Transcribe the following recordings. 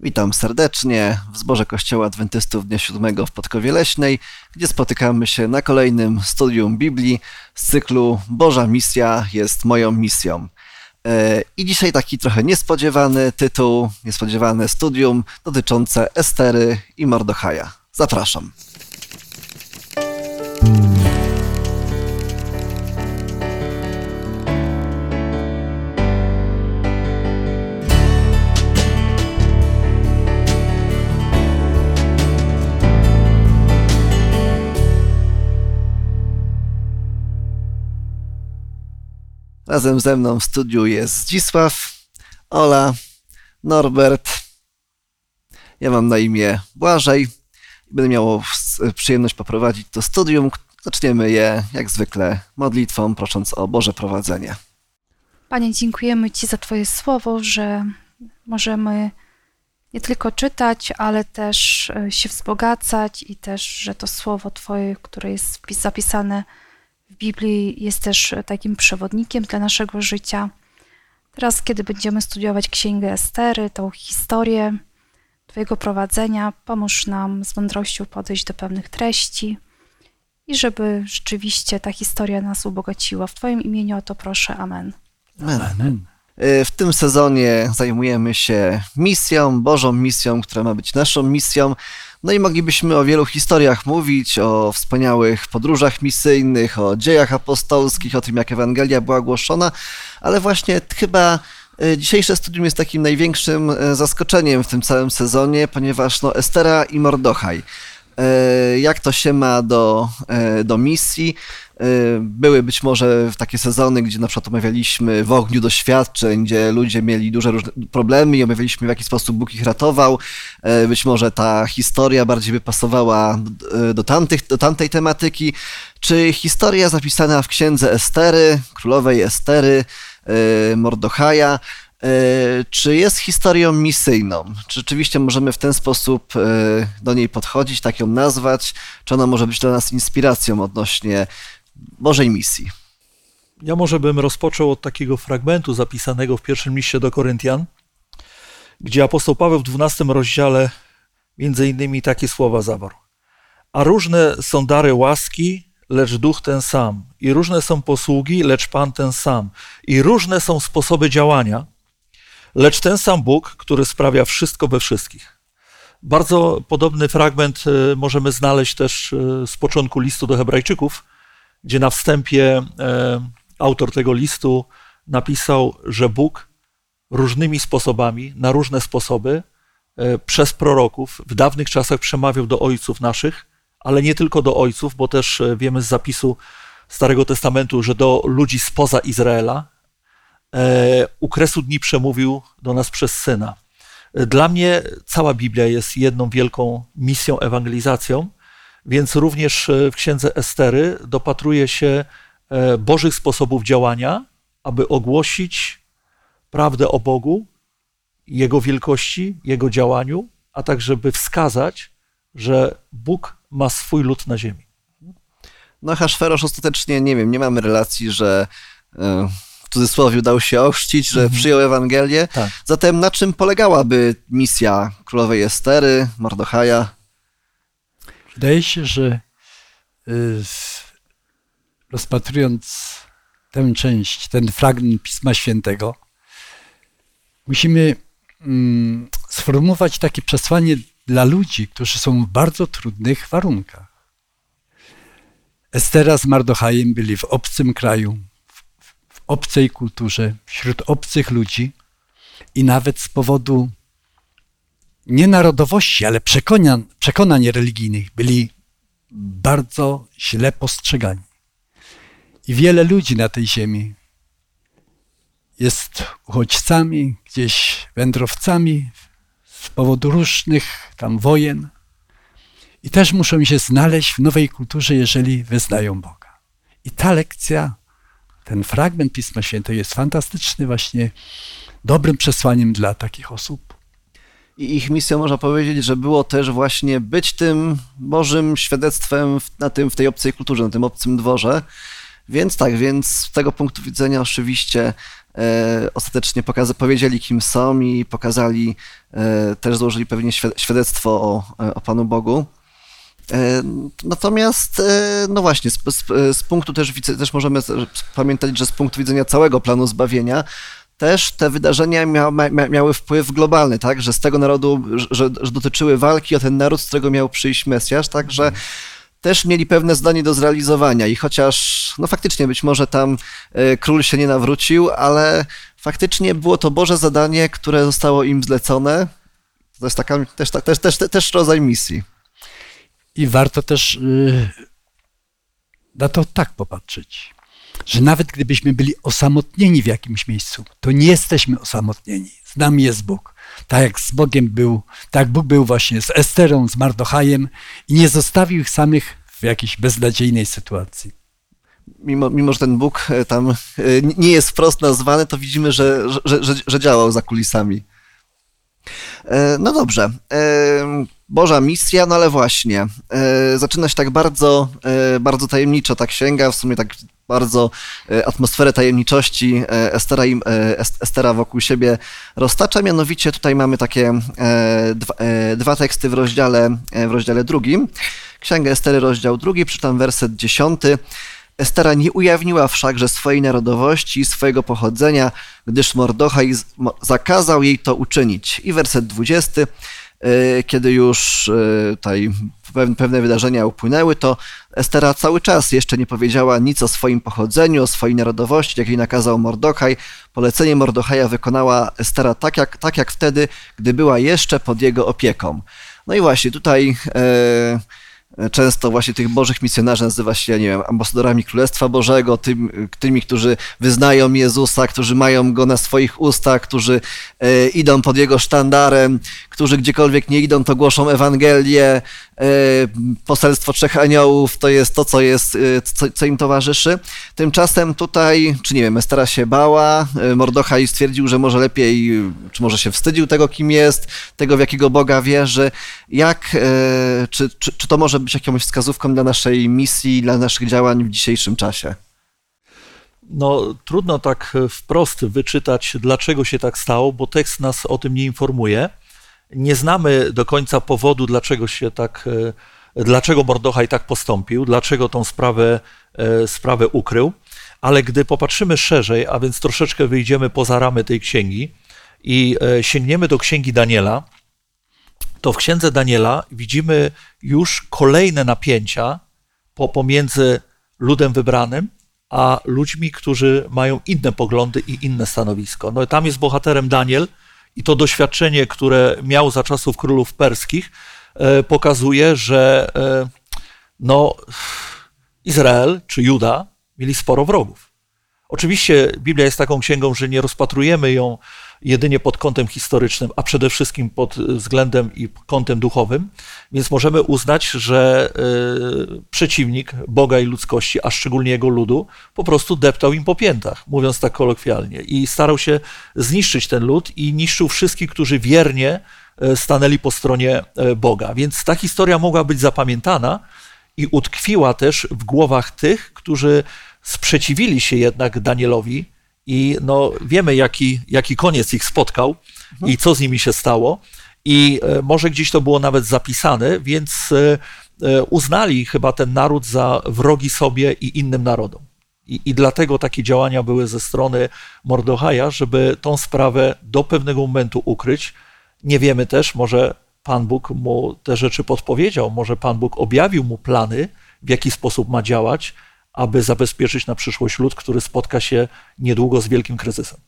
Witam serdecznie w zborze Kościoła Adwentystów Dnia Siódmego w Podkowie Leśnej, gdzie spotykamy się na kolejnym studium Biblii z cyklu Boża Misja jest moją misją. E, I dzisiaj taki trochę niespodziewany tytuł, niespodziewane studium dotyczące Estery i Mordochaja. Zapraszam. Razem ze mną w studiu jest Zdzisław, Ola, Norbert. Ja mam na imię Błażej będę miał przyjemność poprowadzić to studium. Zaczniemy je jak zwykle modlitwą, prosząc o Boże prowadzenie. Panie, dziękujemy Ci za Twoje słowo, że możemy nie tylko czytać, ale też e, się wzbogacać i też, że to słowo Twoje, które jest zapisane w Biblii jest też takim przewodnikiem dla naszego życia. Teraz, kiedy będziemy studiować Księgę Estery, tą historię Twojego prowadzenia, pomóż nam z mądrością podejść do pewnych treści i żeby rzeczywiście ta historia nas ubogociła. W Twoim imieniu o to proszę. Amen. Amen. Amen. Y, w tym sezonie zajmujemy się misją, Bożą misją, która ma być naszą misją. No i moglibyśmy o wielu historiach mówić, o wspaniałych podróżach misyjnych, o dziejach apostolskich, o tym, jak Ewangelia była głoszona, ale właśnie chyba y, dzisiejsze studium jest takim największym y, zaskoczeniem w tym całym sezonie, ponieważ no, Estera i Mordochaj. Jak to się ma do, do misji? Y, były być może takie sezony, gdzie na przykład omawialiśmy w ogniu doświadczeń, gdzie ludzie mieli duże różne problemy i omawialiśmy w jaki sposób Bóg ich ratował. Być może ta historia bardziej by pasowała do, tamtych, do tamtej tematyki. Czy historia zapisana w księdze Estery, królowej Estery, Mordochaja, czy jest historią misyjną? Czy rzeczywiście możemy w ten sposób do niej podchodzić, tak ją nazwać? Czy ona może być dla nas inspiracją odnośnie Bożej misji. Ja może bym rozpoczął od takiego fragmentu zapisanego w pierwszym liście do Koryntian, gdzie apostoł Paweł w 12 rozdziale między innymi takie słowa zawarł. A różne są dary łaski, lecz duch ten sam. I różne są posługi, lecz Pan ten sam. I różne są sposoby działania, lecz ten sam Bóg, który sprawia wszystko we wszystkich. Bardzo podobny fragment e, możemy znaleźć też e, z początku listu do Hebrajczyków, gdzie na wstępie e, autor tego listu napisał, że Bóg różnymi sposobami, na różne sposoby, przez proroków w dawnych czasach przemawiał do ojców naszych, ale nie tylko do ojców, bo też wiemy z zapisu Starego Testamentu, że do ludzi spoza Izraela u kresu dni przemówił do nas przez syna. Dla mnie cała Biblia jest jedną wielką misją, ewangelizacją, więc również e, w księdze Estery dopatruje się e, Bożych sposobów działania, aby ogłosić prawdę o Bogu, Jego wielkości, Jego działaniu, a także by wskazać, że Bóg ma swój lud na ziemi. No Haszferosz ostatecznie, nie wiem, nie mamy relacji, że e, w cudzysłowie dał się ochrzcić, że mhm. przyjął Ewangelię. Tak. Zatem na czym polegałaby misja królowej Estery, Mordochaja? Wydaje się, że y, rozpatrując tę część, ten fragment Pisma Świętego, musimy mm, sformułować takie przesłanie dla ludzi, którzy są w bardzo trudnych warunkach. Estera z Mardochajem byli w obcym kraju, obcej kulturze, wśród obcych ludzi i nawet z powodu nie narodowości, ale przekonań, przekonań religijnych byli bardzo źle postrzegani. I wiele ludzi na tej ziemi jest uchodźcami, gdzieś wędrowcami z powodu różnych tam wojen. I też muszą się znaleźć w nowej kulturze, jeżeli wyznają Boga. I ta lekcja, ten fragment Pisma Świętego jest fantastyczny, właśnie dobrym przesłaniem dla takich osób. I ich misją można powiedzieć, że było też właśnie być tym Bożym świadectwem na tym, w tej obcej kulturze, na tym obcym dworze. Więc tak, więc z tego punktu widzenia oczywiście e, ostatecznie pokaza- powiedzieli, kim są i pokazali, e, też złożyli pewnie świadectwo o, o Panu Bogu. E, natomiast, e, no właśnie, z, z, z, punktu też, też możemy pamiętać, że z punktu widzenia całego planu zbawienia, też te wydarzenia mia, mia, miały wpływ globalny, tak, że z tego narodu, że, że, dotyczyły walki o ten naród, z którego miał przyjść Mesjasz, także też mieli pewne zdanie do zrealizowania i chociaż, no faktycznie być może tam e, król się nie nawrócił, ale faktycznie było to Boże zadanie, które zostało im zlecone. To jest taka, też, też, też, też rodzaj misji. I warto też yy, na to tak popatrzeć, że nawet gdybyśmy byli osamotnieni w jakimś miejscu, to nie jesteśmy osamotnieni. Z nami jest Bóg. Tak jak z Bogiem był, tak Bóg był właśnie z Esterą, z Mardochajem i nie zostawił ich samych w jakiejś beznadziejnej sytuacji. Mimo, mimo, że ten Bóg e, tam e, nie jest wprost nazwany, to widzimy, że, że, że, że działał za kulisami. E, no dobrze. Boża misja, no ale właśnie, e, zaczyna się tak bardzo, e, bardzo tajemniczo ta księga, w sumie tak bardzo e, atmosferę tajemniczości e, Estera, im, e, Estera wokół siebie roztacza, mianowicie tutaj mamy takie e, dwa, dwa, teksty w rozdziale, w rozdziale drugim. Księga Estery, rozdział drugi, przeczytam werset dziesiąty. Estera nie ujawniła wszakże swojej narodowości i swojego pochodzenia, gdyż Mordochaj zakazał jej to uczynić. I werset dwudziesty. E, kiedy już e, tutaj pewne wydarzenia upłynęły, to Estera cały czas jeszcze nie powiedziała nic o swoim pochodzeniu, o swojej narodowości, jak jej nakazał Mordochaj. Polecenie Mordochaja wykonała Estera tak jak, tak jak wtedy, gdy była jeszcze pod jego opieką. No i właśnie tutaj e, często właśnie tych bożych misjonarzy nazywa się, nie wiem, ambasadorami Królestwa Bożego, tym, tymi, którzy wyznają Jezusa, którzy mają Go na swoich ustach, którzy e, idą pod Jego sztandarem, którzy gdziekolwiek nie idą, to głoszą Ewangelię, e, poselstwo trzech aniołów, to jest to, co, jest, e, co, co, im towarzyszy. Tymczasem tutaj, czy nie wiem, Estera się bała, e, Mordochaj stwierdził, że może lepiej, czy może się wstydził tego, kim jest, tego, w jakiego Boga wierzy. Jak, e, czy, czy, czy to może być jakąś wskazówką dla naszej misji, dla naszych działań w dzisiejszym czasie? No, trudno tak wprost wyczytać, dlaczego się tak stało, bo tekst nas o tym nie informuje. Nie znamy do końca powodu, dlaczego się tak, e, dlaczego Mordochaj tak postąpił, dlaczego tą sprawę, e, sprawę ukrył, ale gdy popatrzymy szerzej, a więc troszeczkę wyjdziemy poza ramy tej księgi i e, sięgniemy do księgi Daniela, to w księdze Daniela widzimy już kolejne napięcia pomiędzy ludem wybranym, a ludźmi, którzy mają inne poglądy i inne stanowisko. No tam jest bohaterem Daniel i to doświadczenie, które miał za czasów królów perskich, e, pokazuje, że e, no, Izrael czy Juda mieli sporo wrogów. Oczywiście Biblia jest taką księgą, że nie rozpatrujemy ją jedynie pod kątem historycznym, a przede wszystkim pod względem i kątem duchowym, więc możemy uznać, że e, przeciwnik Boga i ludzkości, a szczególnie jego ludu, po prostu deptał im po piętach, mówiąc tak kolokwialnie, i starał się zniszczyć ten lud i niszczył wszystkich, którzy wiernie e, stanęli po stronie e, Boga. Więc ta historia mogła być zapamiętana i utkwiła też w głowach tych, którzy sprzeciwili się jednak Danielowi, i no, wiemy, jaki, jaki koniec ich spotkał i co z nimi się stało. I e, może gdzieś to było nawet zapisane, więc e, e, uznali chyba ten naród za wrogi sobie i innym narodom. I, I dlatego takie działania były ze strony Mordochaja, żeby tą sprawę do pewnego momentu ukryć. Nie wiemy też, może Pan Bóg mu te rzeczy podpowiedział, może Pan Bóg objawił mu plany, w jaki sposób ma działać, aby zabezpieczyć na przyszłość lud, który spotka się niedługo z wielkim kryzysem.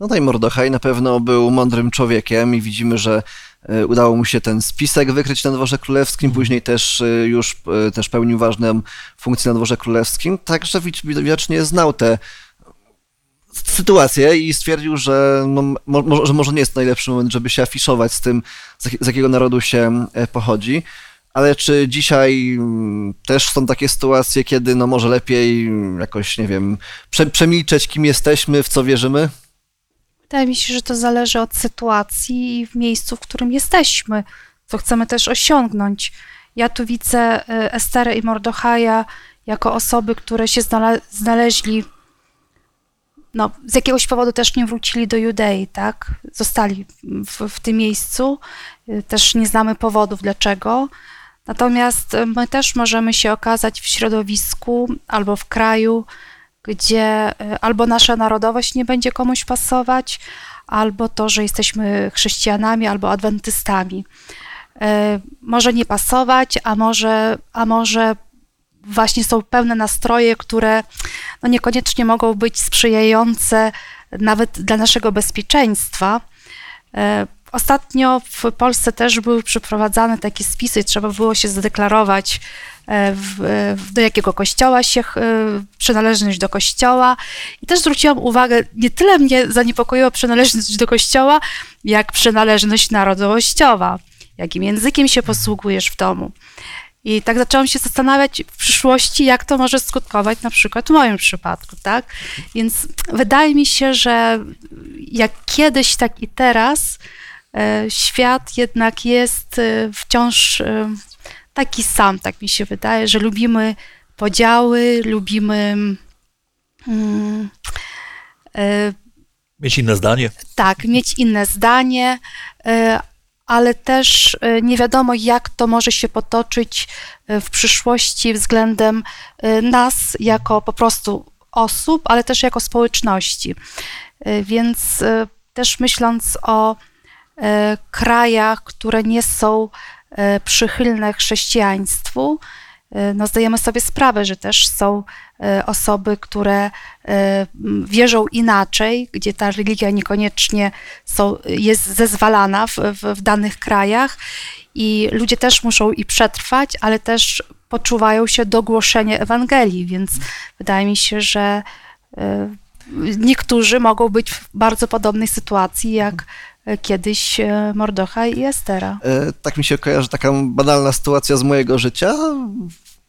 No tutaj Mordochaj na pewno był mądrym człowiekiem i widzimy, że e, udało mu się ten spisek wykryć na dworze królewskim, mhm. później też e, już e, też pełnił ważną funkcję na dworze królewskim, także widocznie znał te sytuację i stwierdził, że, no, mo, że może nie jest najlepszy moment, żeby się afiszować z tym, z jakiego narodu się pochodzi. Ale czy dzisiaj mm, też są takie sytuacje, kiedy no może lepiej jakoś, nie wiem, prze, przemilczeć, kim jesteśmy, w co wierzymy? Wydaje mi się, że to zależy od sytuacji i w miejscu, w którym jesteśmy, co chcemy też osiągnąć. Ja tu widzę y, Esterę i Mordochaja jako osoby, które się znaleźli no, z jakiegoś powodu też nie wrócili do Judei, tak? Zostali w, w tym miejscu. Y, też nie znamy powodów dlaczego. Natomiast my też możemy się okazać w środowisku albo w kraju, gdzie albo nasza narodowość nie będzie komuś pasować, albo to, że jesteśmy chrześcijanami albo adwentystami. Może nie pasować, a może, a może właśnie są pełne nastroje, które no niekoniecznie mogą być sprzyjające nawet dla naszego bezpieczeństwa. Ostatnio w Polsce też były przeprowadzane takie spisy, trzeba było się zadeklarować, e, w, do jakiego kościoła się, e, przynależność do kościoła. I też zwróciłam uwagę, nie tyle mnie zaniepokoiła przynależność do kościoła, jak przynależność narodowościowa. Jakim językiem się posługujesz w domu. I tak zaczęłam się zastanawiać w przyszłości, jak to może skutkować na przykład w moim przypadku, tak? Więc wydaje mi się, że jak kiedyś, tak i teraz świat jednak jest e, wciąż e, taki sam, tak mi się wydaje, że lubimy podziały, lubimy mm, mieć inne zdanie. Tak, mieć inne zdanie, ale też e, nie wiadomo, jak to może się potoczyć e, w przyszłości względem e, nas jako po prostu osób, ale też jako społeczności. Więc też myśląc o krajach, które nie są przychylne chrześcijaństwu, no zdajemy sobie sprawę, że też są e, osoby, które e, wierzą inaczej, gdzie ta religia niekoniecznie są, jest zezwalana w, w, w danych krajach. I ludzie też muszą i przetrwać, ale też poczuwają się do głoszenia Ewangelii, więc wydaje mi się, że e, niektórzy mogą być w bardzo podobnej sytuacji jak kiedyś Mordochaj i Estera. Tak mi się kojarzy taka banalna sytuacja z mojego życia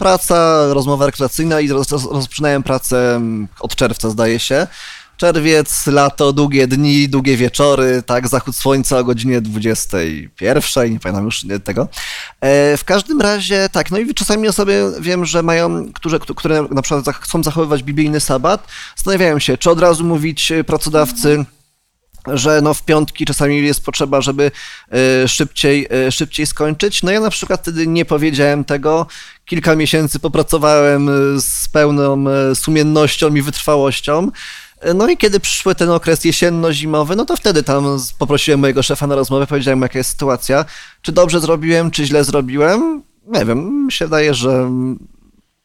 praca, rozmowa rekreacyjna i roz, rozpoczynałem pracę mm, od czerwca, zdaje się. Czerwiec, lato, długie dni, długie wieczory, tak, zachód słońca o godzinie 21, nie pamiętam już tego. E, w każdym razie, tak, no i czasami osoby wiem, że mają, które, które na przykład chcą zachowywać biblijny sabat, zastanawiają się, czy od razu mówić pracodawcy, że no w piątki czasami jest potrzeba, żeby e, szybciej, e, szybciej skończyć. No ja na przykład wtedy nie powiedziałem tego. Kilka miesięcy popracowałem e, z pełną sumiennością i wytrwałością. No i kiedy przyszły ten okres jesienno-zimowy, no to wtedy tam poprosiłem mojego szefa na rozmowę, powiedziałem jaka jest sytuacja, czy dobrze zrobiłem, czy źle zrobiłem. Nie wiem, mi się wydaje, że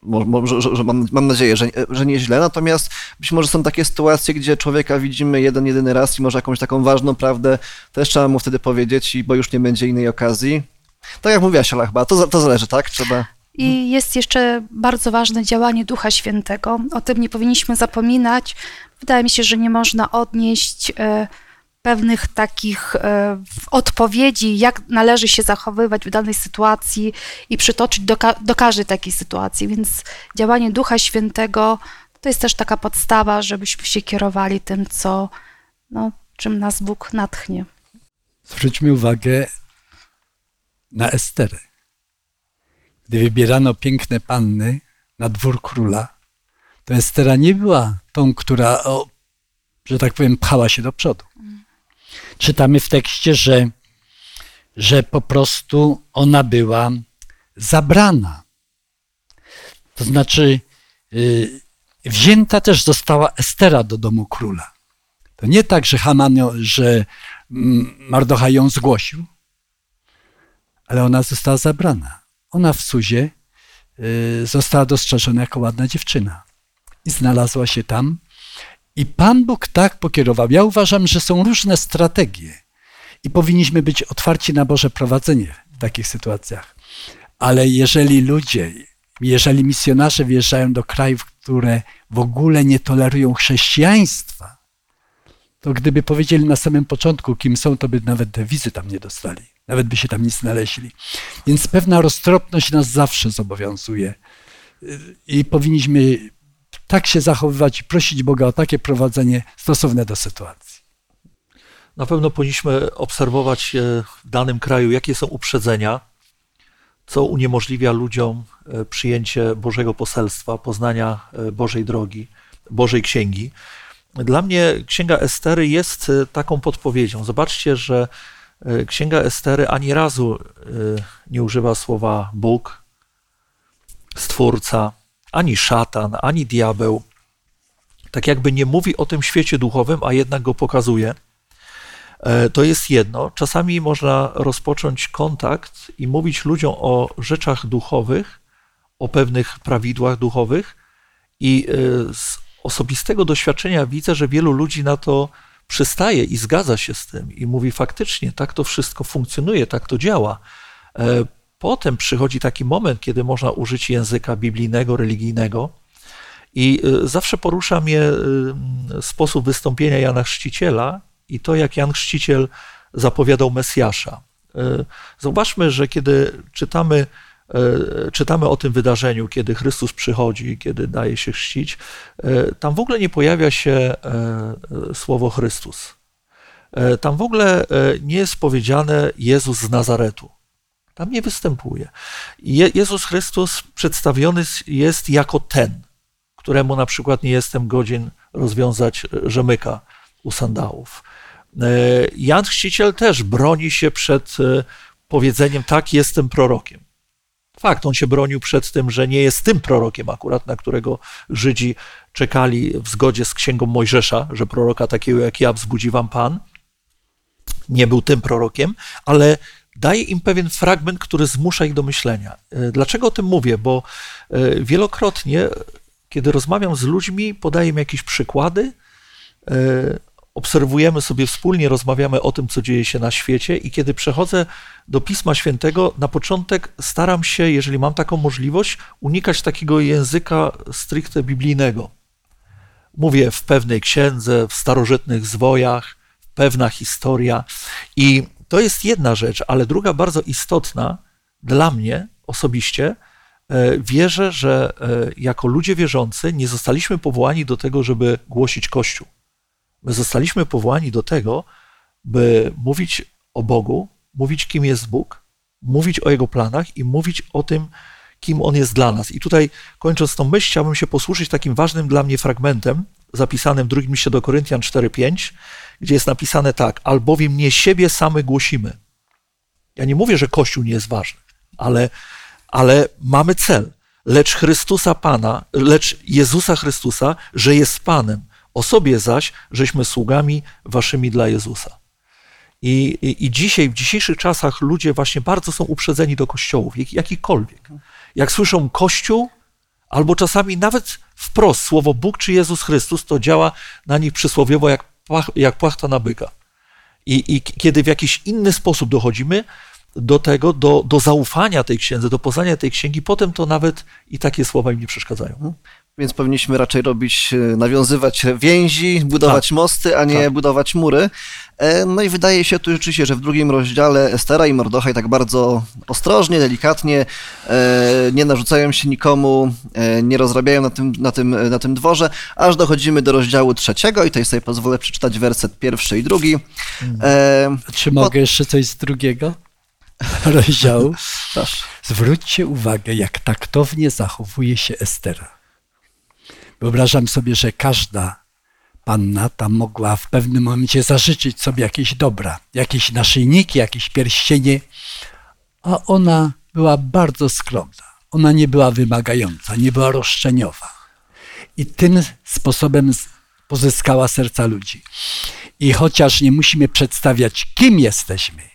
może, że, że mam, mam, nadzieję, że, że nieźle, natomiast być może są takie sytuacje, gdzie człowieka widzimy jeden, jedyny raz i może jakąś taką ważną prawdę też trzeba mu wtedy powiedzieć, bo już nie będzie innej okazji. Tak jak mówiłaś, Ala, chyba, to, to zależy, tak? Trzeba... I jest jeszcze bardzo ważne działanie Ducha Świętego. O tym nie powinniśmy zapominać. Wydaje mi się, że nie można odnieść... Y pewnych takich e, odpowiedzi, jak należy się zachowywać w danej sytuacji i przytoczyć do, do każdej takiej sytuacji. Więc działanie Ducha Świętego to jest też taka podstawa, żebyśmy się kierowali tym, co, no, czym nas Bóg natchnie. Zwróćmy uwagę na Esterę. Gdy wybierano piękne panny na dwór króla, to Estera nie była tą, która, o, że tak powiem, pchała się do przodu czytamy w tekście, że, że po prostu ona była zabrana. To znaczy, yy, wzięta też została Estera do domu króla. To nie tak, że Haman, że mm, Mardocha ją zgłosił, ale ona została zabrana. Ona w Suzie yy, została dostrzeżona jako ładna dziewczyna i znalazła się tam i Pan Bóg tak pokierował. Ja uważam, że są różne strategie i powinniśmy być otwarci na Boże prowadzenie w takich sytuacjach. Ale jeżeli ludzie, jeżeli misjonarze wjeżdżają do krajów, które w ogóle nie tolerują chrześcijaństwa, to gdyby powiedzieli na samym początku, kim są, to by nawet wizy tam nie dostali. Nawet by się tam nie znaleźli. Więc pewna roztropność nas zawsze zobowiązuje. I powinniśmy tak się zachowywać i prosić Boga o takie prowadzenie stosowne do sytuacji. Na pewno powinniśmy obserwować e, w danym kraju, jakie są uprzedzenia, co uniemożliwia ludziom e, przyjęcie Bożego poselstwa, poznania e, Bożej drogi, Bożej księgi. dla mnie Księga Estery jest taką podpowiedzią. Zobaczcie, że Księga Estery ani razu nie używa słowa Bóg, Stwórca, ani szatan, ani diabeł. Tak jakby nie mówi o tym świecie duchowym, a jednak go pokazuje. To jest jedno. Czasami można rozpocząć kontakt i mówić ludziom o rzeczach duchowych, o pewnych prawidłach duchowych i z osobistego doświadczenia widzę, że wielu ludzi na to przystaje i zgadza się z tym i mówi faktycznie, tak to wszystko funkcjonuje, tak to działa. Potem przychodzi taki moment, kiedy można użyć języka biblijnego, religijnego, i e, zawsze porusza mnie e, sposób wystąpienia Jana Chrzciciela i to, jak Jan Chrzciciel zapowiadał Mesjasza. Zobaczmy, że kiedy czytamy czytamy o tym wydarzeniu, kiedy Chrystus przychodzi, kiedy daje się chrzcić, tam w ogóle nie pojawia się słowo Chrystus. Tam w ogóle nie jest powiedziane Jezus z Nazaretu. Tam nie występuje. Je Jezus Chrystus przedstawiony jest jako ten, któremu na przykład nie jestem godzien rozwiązać rzemyka u sandałów. Jan Chrzciciel też broni się przed powiedzeniem tak, jestem prorokiem. Fakt, on się bronił przed tym, że nie jest tym prorokiem akurat, na którego Żydzi czekali w zgodzie z księgą Mojżesza, że proroka takiego jak ja wzbudzi wam Pan. Nie był tym prorokiem, ale daje im pewien fragment, który zmusza ich do myślenia. E, dlaczego o tym mówię? Bo e, wielokrotnie, kiedy rozmawiam z ludźmi, podaję im jakieś przykłady, e, obserwujemy sobie wspólnie, rozmawiamy o tym, co dzieje się na świecie, i kiedy przechodzę do Pisma Świętego, na początek staram się, jeżeli mam taką możliwość, unikać takiego języka stricte biblijnego. Mówię w pewnej księdze, w starożytnych zwojach, pewna historia. I to jest jedna rzecz, ale druga bardzo istotna dla mnie osobiście. E, wierzę, że e, jako ludzie wierzący nie zostaliśmy powołani do tego, żeby głosić Kościół. My zostaliśmy powołani do tego, by mówić o Bogu, mówić, kim jest Bóg, mówić o Jego planach i mówić o tym, kim On jest dla nas. I tutaj, kończąc tą myśl, chciałbym się posłużyć takim ważnym dla mnie fragmentem, zapisanym w drugim liście do Koryntian 4:5, gdzie jest napisane tak: Albowiem nie siebie same głosimy. Ja nie mówię, że Kościół nie jest ważny, ale, ale mamy cel. Lecz Chrystusa Pana, lecz Jezusa Chrystusa, że jest Panem, o sobie zaś, żeśmy sługami waszymi dla Jezusa. I, i, I, dzisiaj, w dzisiejszych czasach ludzie właśnie bardzo są uprzedzeni do kościołów, jak, jakikolwiek. Jak słyszą Kościół, albo czasami nawet wprost słowo Bóg czy Jezus Chrystus, to działa na nich przysłowiowo jak, jak płachta na byka. I, I kiedy w jakiś inny sposób dochodzimy do tego, do, do zaufania tej księdze, do poznania tej księgi, potem to nawet i takie słowa im nie przeszkadzają. Więc powinniśmy raczej robić, e, nawiązywać więzi, budować tak. mosty, a nie tak. budować mury. E, no i wydaje się tu rzeczywiście, że w drugim rozdziale Estera i Mordochaj tak bardzo ostrożnie, delikatnie, e, nie narzucają się nikomu, nie rozrabiają na tym, na tym, na tym dworze, aż dochodzimy do rozdziału trzeciego i tutaj sobie pozwolę przeczytać werset pierwszy i drugi. Hmm. Czy mogę jeszcze coś z drugiego? rozdziału. Zwróćcie uwagę, jak taktownie zachowuje się Estera. Wyobrażam sobie, że każda panna tam mogła w pewnym momencie zażyczyć sobie jakieś dobra, jakieś naszyjniki, jakieś pierścienie, a ona była bardzo skromna. Ona nie była wymagająca, nie była roszczeniowa. I tym sposobem pozyskała serca ludzi. I chociaż nie musimy przedstawiać, kim jesteśmy,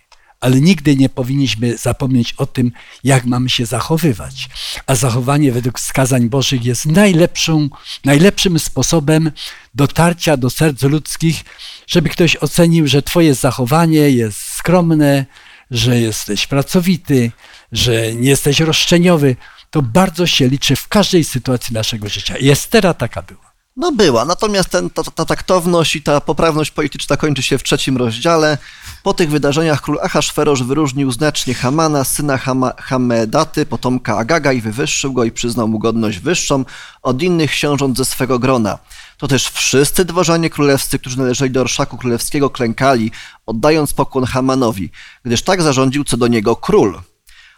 ale nigdy nie powinniśmy zapomnieć o tym, jak mamy się zachowywać. A zachowanie według wskazań Bożych jest najlepszą, najlepszym sposobem dotarcia do serc ludzkich, żeby ktoś ocenił, że Twoje zachowanie jest skromne, że jesteś pracowity, że nie jesteś roszczeniowy. To bardzo się liczy w każdej sytuacji naszego życia. I Estera taka była. No była, natomiast ten, ta, ta, taktowność i ta poprawność polityczna kończy się w trzecim rozdziale. Po tych wydarzeniach król Ahasferosz wyróżnił znacznie Hamana, syna Hamedaty, potomka Agaga i wywyższył go i przyznał mu godność wyższą od innych książąt ze swego grona. To też wszyscy dworzanie królewscy, którzy należeli do orszaku królewskiego, klękali, oddając pokłon Hamanowi, gdyż tak zarządził co do niego król.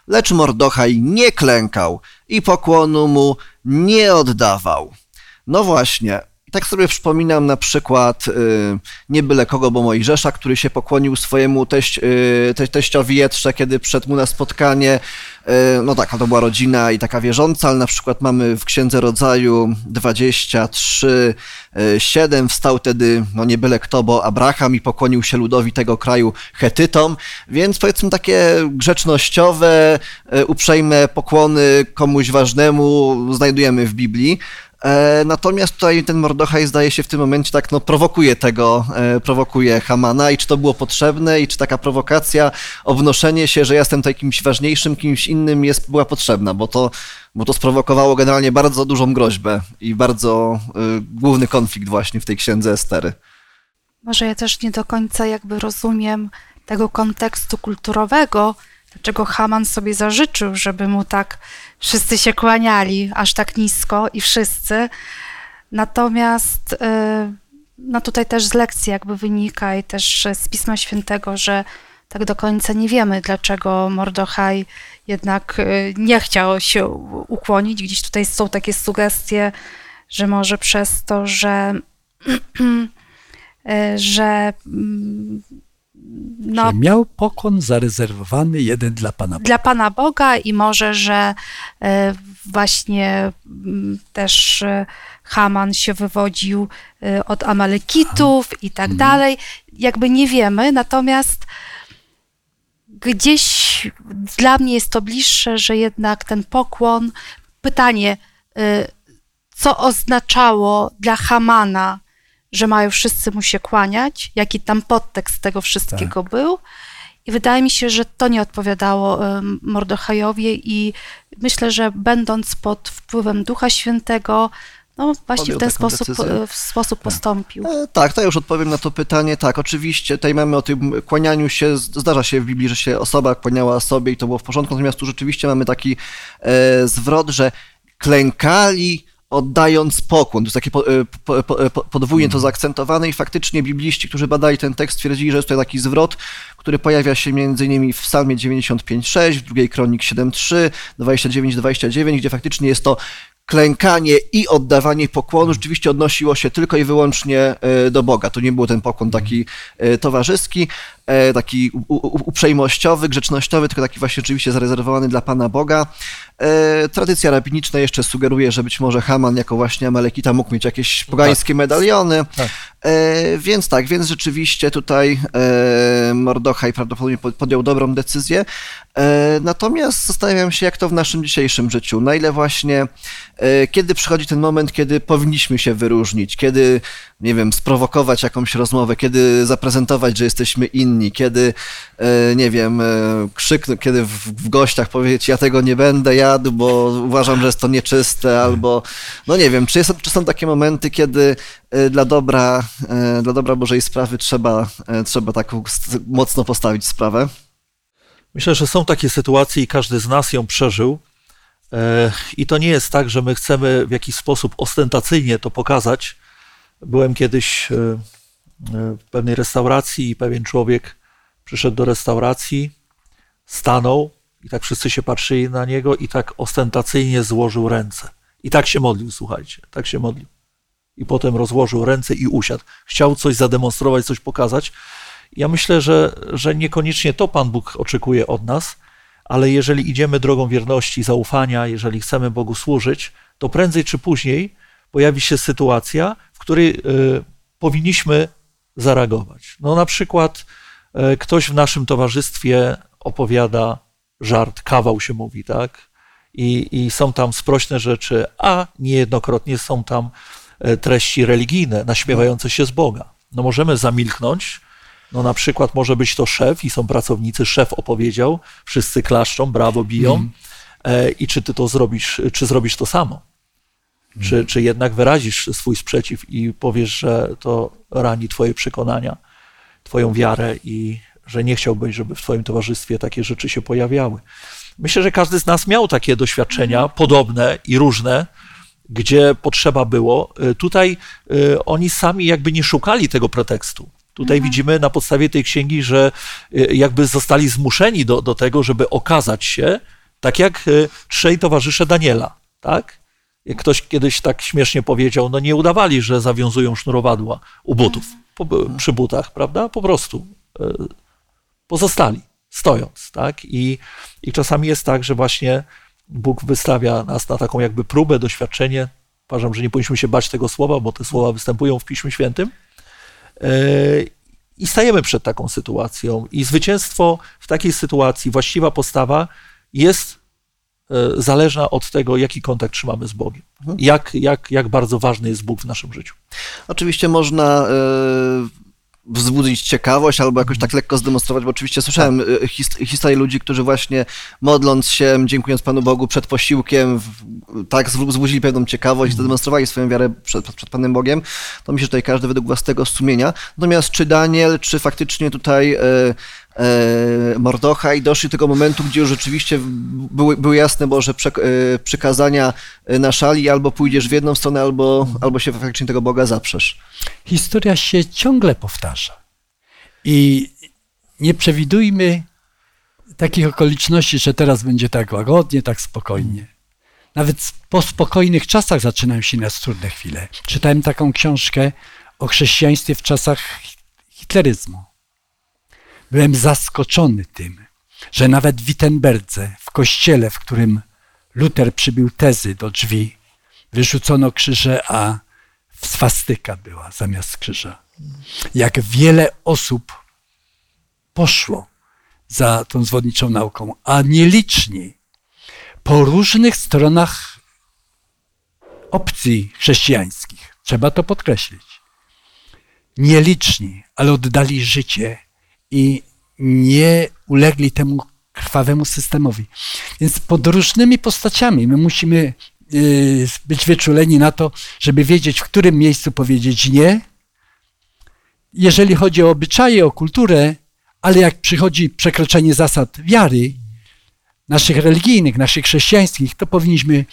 Lecz Mordochaj nie klękał i pokłonu mu nie oddawał. No właśnie, tak sobie przypominam na przykład y, nie byle kogo, bo Mojżesza, który się pokłonił swojemu teść, y, te, teściowi Jetrze, kiedy przyszedł mu na spotkanie. Y, no tak, to była rodzina i taka wierząca, ale na przykład mamy w Księdze Rodzaju 23, 7, wstał wtedy, no nie byle kto, bo Abraham i pokłonił się ludowi tego kraju Hetytom, więc powiedzmy takie grzecznościowe, uprzejme pokłony komuś ważnemu znajdujemy w Biblii. E, natomiast tutaj ten Mordochaj zdaje się w tym momencie tak, no prowokuje tego, e, prowokuje Hamana. I czy to było potrzebne? I czy taka prowokacja, obnoszenie się, że jestem tutaj kimś ważniejszym, kimś innym jest, była potrzebna, bo to, bo to sprowokowało generalnie bardzo dużą groźbę i bardzo y, główny konflikt właśnie w tej księdze Estery. Może ja też nie do końca jakby rozumiem tego kontekstu kulturowego, dlaczego Haman sobie zażyczył, żeby mu tak wszyscy się kłaniali aż tak nisko i wszyscy. Natomiast y, no tutaj też z lekcji jakby wynika i też z Pisma Świętego, że tak do końca nie wiemy, dlaczego Mordochaj jednak y, nie chciał się ukłonić. Gdzieś tutaj są takie sugestie, że może przez to, że, y, że mm, no, że miał pokon zarezerwowany jeden dla Pana Boga. Dla Pana Boga i może, że e, właśnie mm, też e, Haman się wywodził e, od Amalekitów Aha. i tak mhm. dalej. Jakby nie wiemy, natomiast gdzieś dla mnie jest to bliższe, że jednak ten pokłon, pytanie, co oznaczało dla Hamana że mają wszyscy mu się kłaniać, jaki tam podtekst tego wszystkiego tak. był. I wydaje mi się, że to nie odpowiadało Mordechajowi i myślę, że będąc pod wpływem Ducha Świętego, no właśnie w ten sposób, w sposób tak. postąpił. E, tak, to już odpowiem na to pytanie. Tak, oczywiście tutaj mamy o tym kłanianiu się, zdarza się w Biblii, że się osoba kłaniała sobie i to było w porządku, natomiast tu rzeczywiście mamy taki e, zwrot, że klękali oddając pokłon. To jest takie po, e, po, po, podwójnie to mm. zaakcentowane i faktycznie bibliści, którzy badali ten tekst, twierdzili, że jest to taki zwrot, który pojawia się między innymi w psalmie 95.6, w drugiej kronik 7.3, 29.29, gdzie faktycznie jest to klękanie i oddawanie pokłonu rzeczywiście odnosiło się tylko i wyłącznie e, do Boga. To nie był ten pokłon taki e, towarzyski, e, taki uprzejmościowy, grzecznościowy, tylko taki właśnie rzeczywiście zarezerwowany dla Pana Boga. Tradycja rabiniczna jeszcze sugeruje, że być może Haman jako właśnie Amalekita mógł mieć jakieś pogańskie tak. medaliony. Tak. Więc tak, więc rzeczywiście tutaj Mordochaj prawdopodobnie podjął dobrą decyzję. Natomiast zastanawiam się, jak to w naszym dzisiejszym życiu. Na ile właśnie E, kiedy przychodzi ten moment, kiedy powinniśmy się wyróżnić, kiedy, nie wiem, sprowokować jakąś rozmowę, kiedy zaprezentować, że jesteśmy inni, kiedy, e, nie wiem, e, krzyknąć, kiedy w gościach powiedzieć, ja tego nie będę jadł, bo uważam, że jest to nieczyste, albo, no nie wiem, czy, jest, czy są takie momenty, kiedy dla dobra, dla dobra Bożej sprawy trzeba, trzeba tak mocno postawić sprawę? Myślę, że są takie sytuacje i każdy z nas ją przeżył. E, I to nie jest tak, że my chcemy w jakiś sposób ostentacyjnie to pokazać. Byłem kiedyś e, e, w pewnej restauracji i pewien człowiek przyszedł do restauracji, stanął i tak wszyscy się patrzyli na niego i tak ostentacyjnie złożył ręce. I tak się modlił, słuchajcie, tak się modlił. I potem rozłożył ręce i usiadł. Chciał coś zademonstrować, coś pokazać. Ja myślę, że, że niekoniecznie to Pan Bóg oczekuje od nas, ale jeżeli idziemy drogą wierności, zaufania, jeżeli chcemy Bogu służyć, to prędzej czy później pojawi się sytuacja, w której y, powinniśmy zareagować. No na przykład y, ktoś w naszym towarzystwie opowiada żart, kawał się mówi, tak? I, I są tam sprośne rzeczy, a niejednokrotnie są tam y, treści religijne, naśmiewające się z Boga. No możemy zamilknąć, no na przykład może być to szef i są pracownicy, szef opowiedział, wszyscy klaszczą, brawo, biją. Mm. E, I czy ty to zrobisz, czy zrobisz to samo? Czy, czy jednak wyrazisz swój sprzeciw i powiesz, że to rani twoje przekonania, twoją wiarę i że nie chciałbyś, żeby w twoim towarzystwie takie rzeczy się pojawiały. Myślę, że każdy z nas miał takie doświadczenia mm. podobne i różne, gdzie potrzeba było. E, tutaj e, oni sami jakby nie szukali tego pretekstu. Tutaj mhm. widzimy na podstawie tej księgi, że y, jakby zostali zmuszeni do, do tego, żeby okazać się tak jak y, trzej towarzysze Daniela, tak? Ktoś kiedyś tak śmiesznie powiedział, no nie udawali, że zawiązują sznurowadła u butów, po, przy butach, prawda? Po prostu e, pozostali, stojąc, tak? I, I czasami jest tak, że właśnie Bóg wystawia nas na taką jakby próbę, doświadczenie. Uważam, że nie powinniśmy się bać tego słowa, bo te słowa występują w Piśmie Świętym. E, I stajemy przed taką sytuacją. I zwycięstwo w takiej sytuacji, właściwa postawa jest e, zależna od tego, jaki kontakt trzymamy z Bogiem. Mhm. Jak, jak, jak bardzo ważny jest Bóg w naszym życiu. Oczywiście można e, wzbudzić ciekawość albo jakoś tak lekko zdemonstrować, bo oczywiście słyszałem e, his, historie ludzi, którzy właśnie modląc się, dziękując Panu Bogu przed posiłkiem, w, tak wzbudzili pewną ciekawość, zademonstrowali swoją wiarę przed, przed Panem Bogiem. To myślę, że tutaj każdy według własnego sumienia. Natomiast czy Daniel, czy faktycznie tutaj e, e, Mordochaj doszli do tego momentu, gdzie już rzeczywiście były, były jasne Boże przek- e, przykazania na szali, albo pójdziesz w jedną stronę, albo, albo się faktycznie tego Boga zaprzesz. Historia się ciągle powtarza. I nie przewidujmy takich okoliczności, że teraz będzie tak łagodnie, tak spokojnie. Nawet po spokojnych czasach zaczynają się nas trudne chwile. Czytałem taką książkę o chrześcijaństwie w czasach hitleryzmu. Byłem zaskoczony tym, że nawet w Wittenberdze, w kościele, w którym Luter przybił tezy do drzwi, wyrzucono krzyże, a swastyka była zamiast krzyża. Jak wiele osób poszło za tą zwodniczą nauką, a nieliczni po różnych stronach opcji chrześcijańskich. Trzeba to podkreślić. Nieliczni, ale oddali życie i nie ulegli temu krwawemu systemowi. Więc pod różnymi postaciami my musimy y, być wyczuleni na to, żeby wiedzieć, w którym miejscu powiedzieć nie. Jeżeli chodzi o obyczaje, o kulturę, ale jak przychodzi przekroczenie zasad wiary, naszych religijnych, naszych chrześcijańskich, to powinniśmy,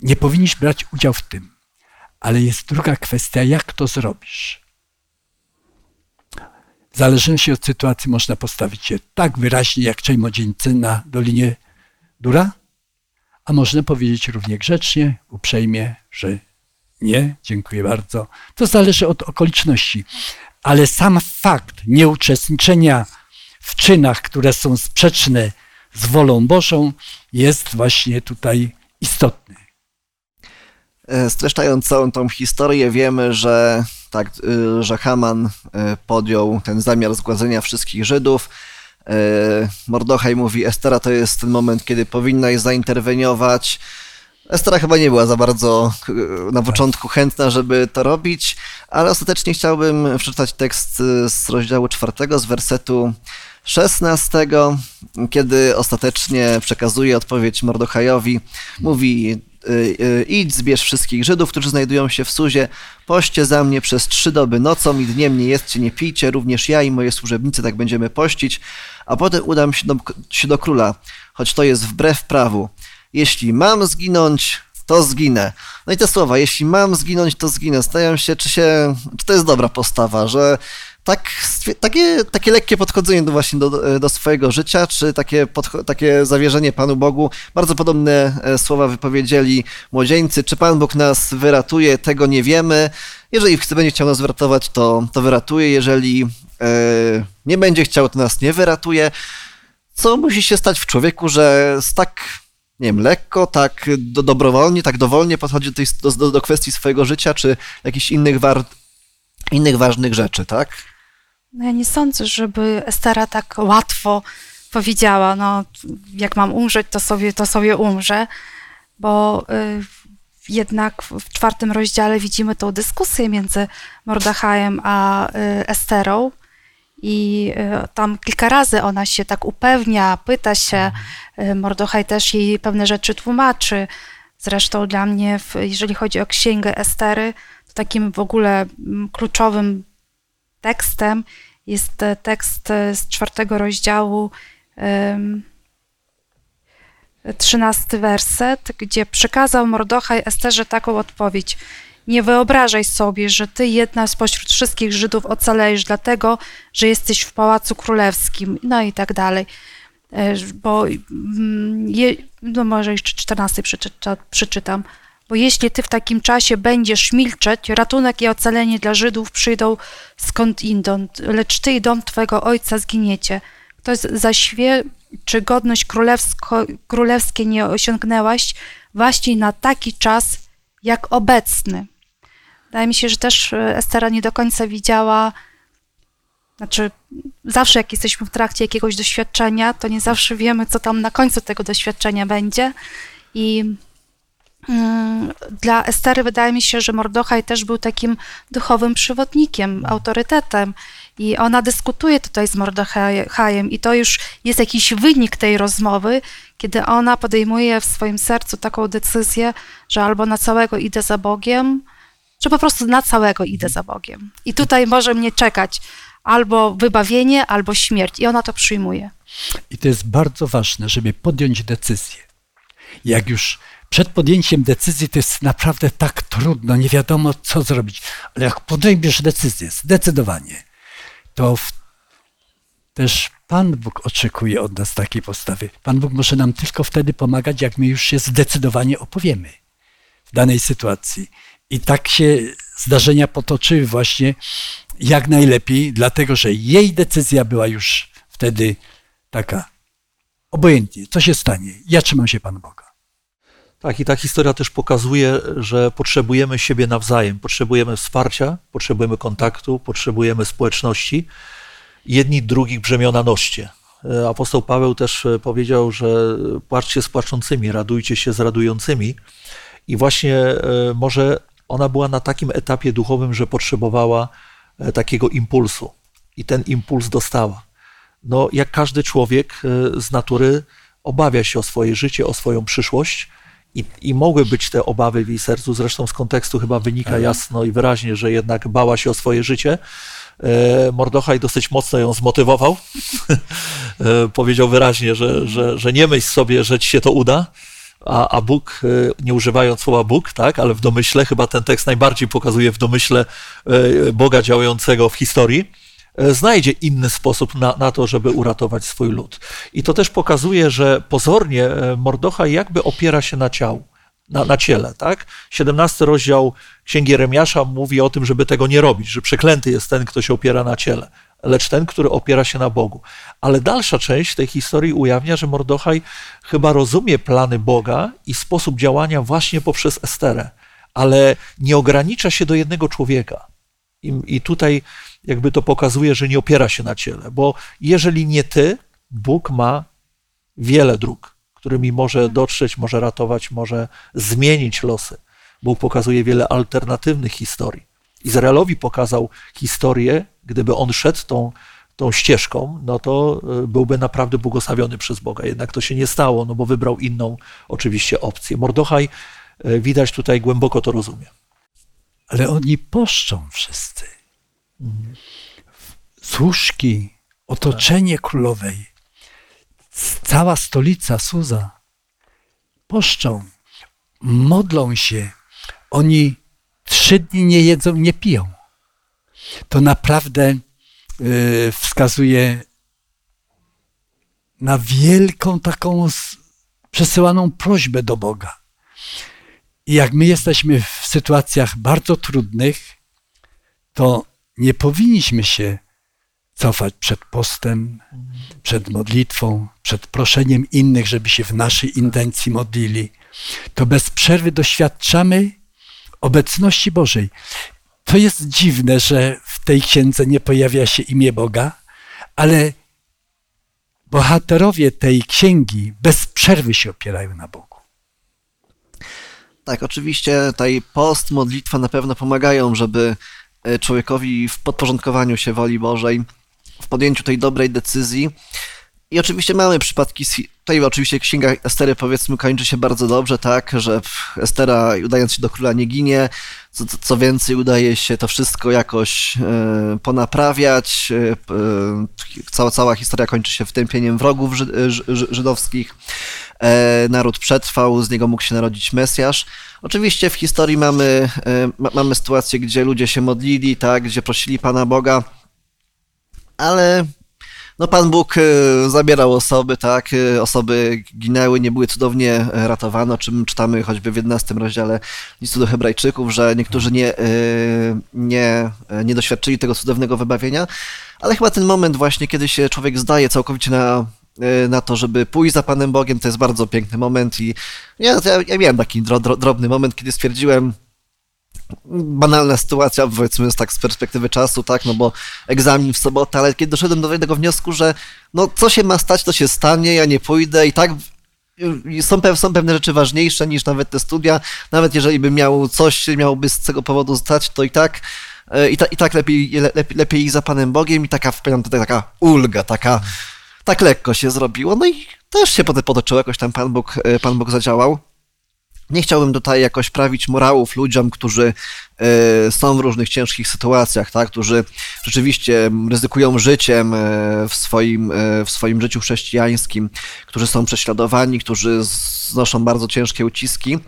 nie powinniśmy brać udziału w tym. Ale jest druga kwestia, jak to zrobisz. Zależności od sytuacji można postawić się tak wyraźnie, jak trzej młodzieńcy na Dolinie Dura, a można powiedzieć równie grzecznie, uprzejmie, że nie, dziękuję bardzo. To zależy od okoliczności. Ale sam fakt nieuczestniczenia w czynach, które są sprzeczne z wolą Bożą, jest właśnie tutaj istotny. E, streszczając całą tą historię, wiemy, że tak, y, że Haman y, podjął ten zamiar zgładzenia wszystkich Żydów. E, Mordochaj mówi, Estera to jest ten moment, kiedy powinnaś zainterweniować. Estera chyba nie była za bardzo y, na początku chętna, żeby to robić, ale ostatecznie chciałbym przeczytać tekst z rozdziału czwartego, z wersetu 16, kiedy ostatecznie przekazuje odpowiedź Mordochajowi, mówi idź, zbierz wszystkich Żydów, którzy znajdują się w Suzie, poście za mnie przez trzy doby nocą i dniem nie jedzcie, nie pijcie, również ja i moje służebnicy tak będziemy pościć, a potem udam się do, się do króla, choć to jest wbrew prawu. Jeśli mam zginąć, to zginę. No i te słowa, jeśli mam zginąć, to zginę. Stają się, czy się, czy to jest dobra postawa, że tak, takie, takie lekkie podchodzenie do właśnie do, do swojego życia, czy takie, takie zawierzenie Panu Bogu. Bardzo podobne słowa wypowiedzieli młodzieńcy. Czy Pan Bóg nas wyratuje, tego nie wiemy. Jeżeli chce, będzie chciał nas wyratować, to, to wyratuje. Jeżeli e, nie będzie chciał, to nas nie wyratuje. Co musi się stać w człowieku, że z tak nie wiem, lekko, tak do, dobrowolnie, tak dowolnie podchodzi do, do, do kwestii swojego życia, czy jakichś innych, war, innych ważnych rzeczy, tak? No ja nie sądzę, żeby Estera tak łatwo powiedziała, no jak mam umrzeć, to sobie, to sobie umrze, bo y, jednak w czwartym rozdziale widzimy tą dyskusję między Mordechajem a y, Esterą i y, tam kilka razy ona się tak upewnia, pyta się, y, Mordochaj też jej pewne rzeczy tłumaczy. Zresztą dla mnie, w, jeżeli chodzi o księgę Estery, takim w ogóle mm, kluczowym tekstem jest tekst z czwartego rozdziału, trzynasty werset, gdzie przekazał Mordochaj Esterze taką odpowiedź. Nie wyobrażaj sobie, że ty jedna spośród wszystkich Żydów ocalejesz dlatego, że jesteś w pałacu królewskim, no i tak dalej. E, Bo mm, no może jeszcze 14 przeczyta, przeczytam. Bo jeśli ty w takim czasie będziesz milczeć, ratunek i ocalenie dla Żydów przyjdą skąd inąd, lecz ty i dom twego ojca zginiecie. Kto zaświe, czy godność królewsko, królewskie nie osiągnęłaś, właśnie na taki czas jak obecny. Wydaje mi się, że też e, Estera nie do końca widziała, znaczy zawsze jak jesteśmy w trakcie jakiegoś doświadczenia, to nie zawsze wiemy, co tam na końcu tego doświadczenia będzie. I dla Estery wydaje mi się, że Mordochaj też był takim duchowym przewodnikiem, autorytetem. I ona dyskutuje tutaj z Mordochajem, i to już jest jakiś wynik tej rozmowy, kiedy ona podejmuje w swoim sercu taką decyzję, że albo na całego idę za Bogiem, czy po prostu na całego idę za Bogiem. I tutaj może mnie czekać albo wybawienie, albo śmierć. I ona to przyjmuje. I to jest bardzo ważne, żeby podjąć decyzję. Jak już przed podjęciem decyzji to jest naprawdę tak trudno, nie wiadomo co zrobić, ale jak podejmiesz decyzję, zdecydowanie, to też Pan Bóg oczekuje od nas takiej postawy. Pan Bóg może nam tylko wtedy pomagać, jak my już się zdecydowanie opowiemy w danej sytuacji. I tak się zdarzenia potoczyły właśnie jak najlepiej, dlatego że jej decyzja była już wtedy taka obojętnie, co się stanie, ja trzymam się Pan Boga. Tak, i ta historia też pokazuje, że potrzebujemy siebie nawzajem, potrzebujemy wsparcia, potrzebujemy kontaktu, potrzebujemy społeczności. Jedni drugich brzemiona noście. Apostoł Paweł też powiedział, że płaczcie z płaczącymi, radujcie się z radującymi. I właśnie e, może ona była na takim etapie duchowym, że potrzebowała e, takiego impulsu. I ten impuls dostała. No, jak każdy człowiek e, z natury obawia się o swoje życie, o swoją przyszłość. I, I mogły być te obawy w jej sercu, zresztą z kontekstu chyba wynika jasno i wyraźnie, że jednak bała się o swoje życie. E, Mordochaj dosyć mocno ją zmotywował. Powiedział wyraźnie, że, że, że nie myśl sobie, że ci się to uda, a, a Bóg, e, nie używając słowa Bóg, tak, ale w domyśle, chyba ten tekst najbardziej pokazuje w domyśle e, Boga działającego w historii, e, znajdzie inny sposób na, na to, żeby uratować swój lud. I to też pokazuje, że pozornie Mordocha jakby opiera się na ciału. Na, na, ciele, tak? 17 rozdział Księgi Remiasza mówi o tym, żeby tego nie robić, że przeklęty jest ten, kto się opiera na ciele lecz ten, który opiera się na Bogu. Ale dalsza część tej historii ujawnia, że Mordochaj chyba rozumie plany Boga i sposób działania właśnie poprzez Esterę, ale nie ogranicza się do jednego człowieka. I, I tutaj jakby to pokazuje, że nie opiera się na ciele, bo jeżeli nie ty, Bóg ma wiele dróg, którymi może dotrzeć, może ratować, może zmienić losy. Bóg pokazuje wiele alternatywnych historii. Izraelowi pokazał historię, gdyby on szedł tą, tą ścieżką, no to e, byłby naprawdę błogosławiony przez Boga. Jednak to się nie stało, no bo wybrał inną oczywiście opcję. Mordochaj e, widać tutaj głęboko to rozumie. Ale oni poszczą wszyscy. Służki, otoczenie królowej, cała stolica Suza poszczą, modlą się. Oni trzy dni nie jedzą, nie piją. To naprawdę y, wskazuje na wielką taką przesyłaną prośbę do Boga. I jak my jesteśmy w sytuacjach bardzo trudnych, to nie powinniśmy się cofać przed postem, przed modlitwą, przed proszeniem innych, żeby się w naszej intencji modlili. To bez przerwy doświadczamy obecności Bożej. To jest dziwne, że w tej księdze nie pojawia się imię Boga, ale bohaterowie tej księgi bez przerwy się opierają na Bogu. Tak, oczywiście tutaj post, modlitwa na pewno pomagają, żeby e, człowiekowi w podporządkowaniu się woli Bożej, w podjęciu tej dobrej decyzji, i oczywiście mamy przypadki, tutaj oczywiście księga Estery powiedzmy kończy się bardzo dobrze, tak, że Estera udając się do króla nie ginie, co, co więcej udaje się to wszystko jakoś e, ponaprawiać, e, cała, cała historia kończy się wtępieniem wrogów ży, ży, żydowskich, e, naród przetrwał, z niego mógł się narodzić Mesjasz. Oczywiście w historii mamy, e, ma, mamy sytuację, gdzie ludzie się modlili, tak, gdzie prosili Pana Boga, ale no Pan Bóg e, zabierał osoby, tak, e, osoby ginęły, nie były cudownie e, ratowane, o czym czytamy choćby w 11 rozdziale listu do hebrajczyków, że niektórzy nie, nie, nie doświadczyli tego cudownego wybawienia, ale chyba ten moment właśnie, kiedy się człowiek zdaje całkowicie na, na to, żeby pójść za Panem Bogiem, to jest bardzo piękny moment i ja, ja, miałem taki dro, dro, drobny moment, kiedy stwierdziłem, banalna sytuacja, powiedzmy tak z perspektywy czasu, tak, no bo egzamin w sobotę, ale kiedy doszedłem do tego wniosku, że no co się ma stać, to się stanie, ja nie pójdę i tak są, są pewne rzeczy ważniejsze niż nawet te studia, nawet jeżeli bym miał coś, miałoby z tego powodu stać, to i tak e, i, ta, i tak lepiej, lepiej, lepiej za Panem Bogiem i taka, taka ulga, taka, tak lekko się zrobiło, no i też się potem potoczyło, jakoś tam Pan Bóg, e, Pan Bóg zadziałał. Nie chciałbym tutaj jakoś prawić morałów ludziom, którzy e, są w różnych ciężkich sytuacjach, tak? którzy rzeczywiście ryzykują życiem e, w swoim, e, w swoim życiu chrześcijańskim, którzy są prześladowani, którzy znoszą bardzo ciężkie uciski.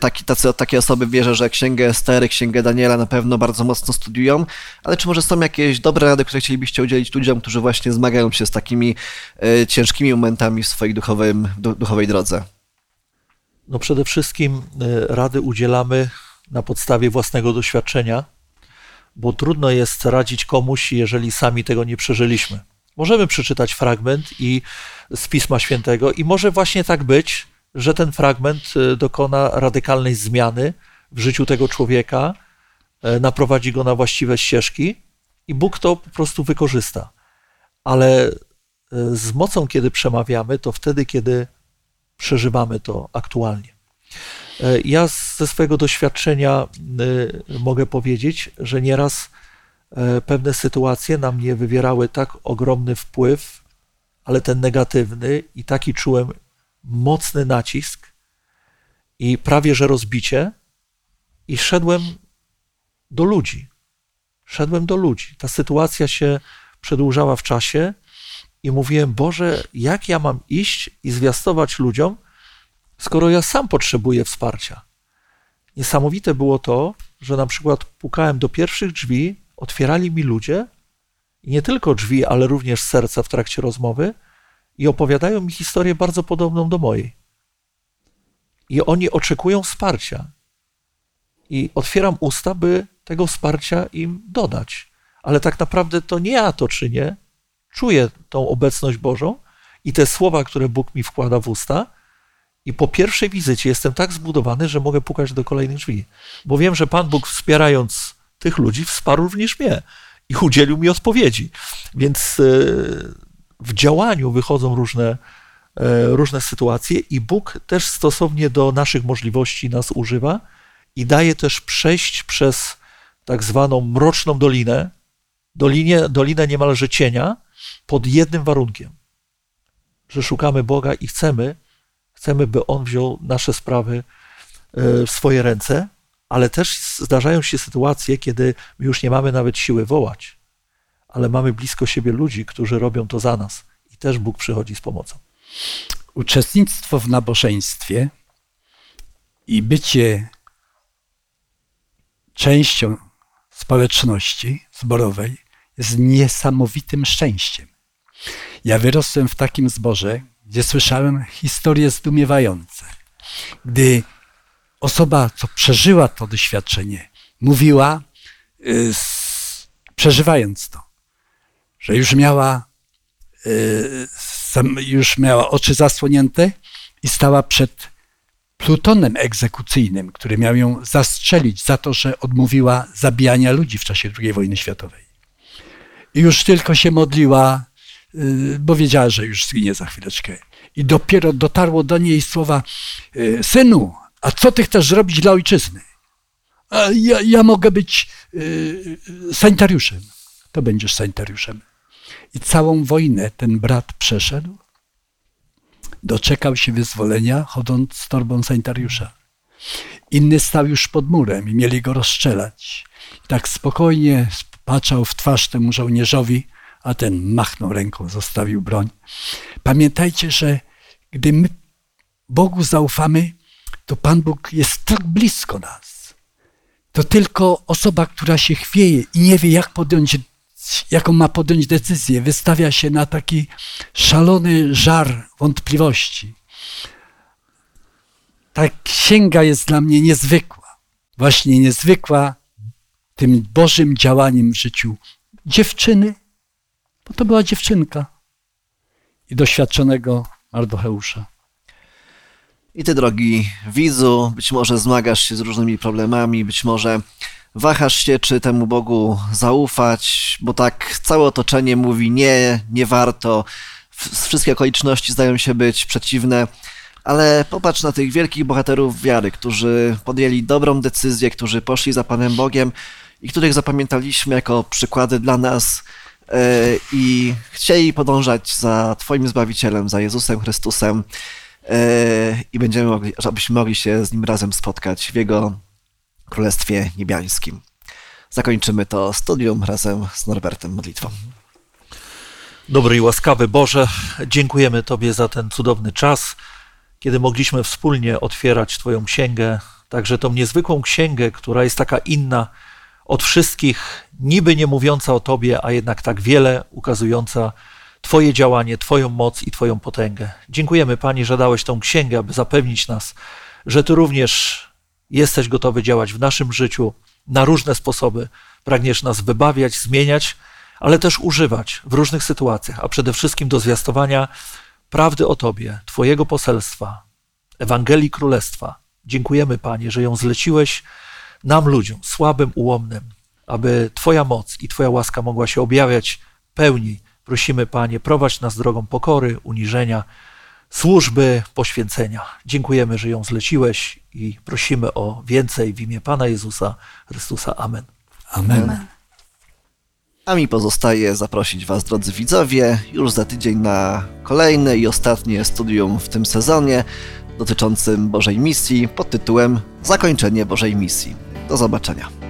Taki, tacy, takie osoby wierzę, że Księgę Estery, Księgę Daniela na pewno bardzo mocno studiują, ale czy może są jakieś dobre rady, które chcielibyście udzielić ludziom, którzy właśnie zmagają się z takimi ciężkimi momentami w swojej duchowym, duchowej drodze? No przede wszystkim e, rady udzielamy na podstawie własnego doświadczenia, bo trudno jest radzić komuś, jeżeli sami tego nie przeżyliśmy. Możemy przeczytać fragment i z Pisma Świętego i może właśnie tak być, że ten fragment e, dokona radykalnej zmiany w życiu tego człowieka, e, naprowadzi go na właściwe ścieżki i Bóg to po prostu wykorzysta. Ale z mocą, kiedy przemawiamy, to wtedy, kiedy przeżywamy to aktualnie. E, ja ze swojego doświadczenia e, mogę powiedzieć, że nieraz e, pewne sytuacje na mnie wywierały tak ogromny wpływ, ale ten negatywny, i taki czułem mocny nacisk i prawie że rozbicie, i szedłem do ludzi. Szedłem do ludzi. Ta sytuacja się przedłużała w czasie i mówiłem, Boże, jak ja mam iść i zwiastować ludziom, skoro ja sam potrzebuję wsparcia? Niesamowite było to, że na przykład pukałem do pierwszych drzwi, otwierali mi ludzie, nie tylko drzwi, ale również serca w trakcie rozmowy, i opowiadają mi historię bardzo podobną do mojej. I oni oczekują wsparcia. I otwieram usta, by tego wsparcia im dodać. Ale tak naprawdę to nie ja to czynię, czuję tą obecność Bożą i te słowa, które Bóg mi wkłada w usta. I po pierwszej wizycie jestem tak zbudowany, że mogę pukać do kolejnych drzwi. Bo wiem, że Pan Bóg wspierając tych ludzi wsparł również mnie i udzielił mi odpowiedzi. Więc e, w działaniu wychodzą różne, e, różne sytuacje i Bóg też stosownie do naszych możliwości nas używa i daje też przejść przez tak zwaną mroczną dolinę, dolinie, dolinę niemalże cienia, pod jednym warunkiem, że szukamy Boga i chcemy, chcemy, by On wziął nasze sprawy e, w swoje ręce, ale też zdarzają się sytuacje, kiedy my już nie mamy nawet siły wołać, ale mamy blisko siebie ludzi, którzy robią to za nas i też Bóg przychodzi z pomocą. Uczestnictwo w nabożeństwie i bycie częścią społeczności zborowej jest niesamowitym szczęściem. Ja wyrosłem w takim zborze, gdzie słyszałem historie zdumiewające. Gdy osoba, co przeżyła to doświadczenie, mówiła, yy, przeżywając to, że już miała, yy, już miała oczy zasłonięte i stała przed plutonem egzekucyjnym, który miał ją zastrzelić za to, że odmówiła zabijania ludzi w czasie II wojny światowej. Już tylko się modliła Y, bo wiedziała, że już zginie za chwileczkę. I dopiero dotarło do niej słowa: y, Synu, a co ty chcesz zrobić dla ojczyzny? A ja, ja mogę być y, sanitariuszem. To będziesz sanitariuszem. I całą wojnę ten brat przeszedł, doczekał się wyzwolenia, chodząc z torbą sanitariusza. Inny stał już pod murem i mieli go rozstrzelać. I tak spokojnie patrzał w twarz temu żołnierzowi, a ten machnął ręką, zostawił broń. Pamiętajcie, że gdy my Bogu zaufamy, to Pan Bóg jest tak blisko nas. To tylko osoba, która się chwieje i nie wie, jak podjąć jaką ma podjąć decyzję. Wystawia się na taki szalony żar wątpliwości. Ta księga jest dla mnie niezwykła. Właśnie niezwykła tym Bożym działaniem w życiu dziewczyny, bo to była dziewczynka i doświadczonego Mardocheusza. I ty, drogi widzu, być może zmagasz się z różnymi problemami, być może wahasz się, czy temu Bogu zaufać, bo tak całe otoczenie mówi nie, nie warto, wszystkie okoliczności zdają się być przeciwne, ale popatrz na tych wielkich bohaterów wiary, którzy podjęli dobrą decyzję, którzy poszli za Panem Bogiem i których zapamiętaliśmy jako przykłady dla nas e, i chcieli podążać za Twoim Zbawicielem, za Jezusem Chrystusem e, i będziemy mogli, żebyśmy mogli się z Nim razem spotkać w Jego Królestwie Niebiańskim. Zakończymy to studium razem z Norbertem modlitwą. Dobry i łaskawy Boże, dziękujemy Tobie za ten cudowny czas, kiedy mogliśmy wspólnie otwierać Twoją księgę, także tą niezwykłą księgę, która jest taka inna od wszystkich, niby nie mówiąca o Tobie, a jednak tak wiele ukazująca Twoje działanie, Twoją moc i Twoją potęgę. Dziękujemy Panie, że dałeś tą księgę, aby zapewnić nas, że Ty również jesteś gotowy działać w naszym życiu na różne sposoby. Pragniesz nas wybawiać, zmieniać, ale też używać w różnych sytuacjach, a przede wszystkim do zwiastowania prawdy o Tobie, Twojego poselstwa, Ewangelii Królestwa. Dziękujemy, Panie, że ją zleciłeś nam, ludziom, słabym, ułomnym, aby Twoja moc i Twoja łaska mogła się objawiać pełniej. Prosimy, Panie, prowadź nas drogą pokory, uniżenia, służby poświęcenia. Dziękujemy, że ją zleciłeś i prosimy o więcej w imię Pana Jezusa Chrystusa. Amen. Amen. Amen. A mi pozostaje zaprosić Was, drodzy widzowie, już za tydzień na kolejne i ostatnie studium w tym sezonie dotyczącym Bożej Misji pod tytułem Zakończenie Bożej Misji. Do zobaczenia.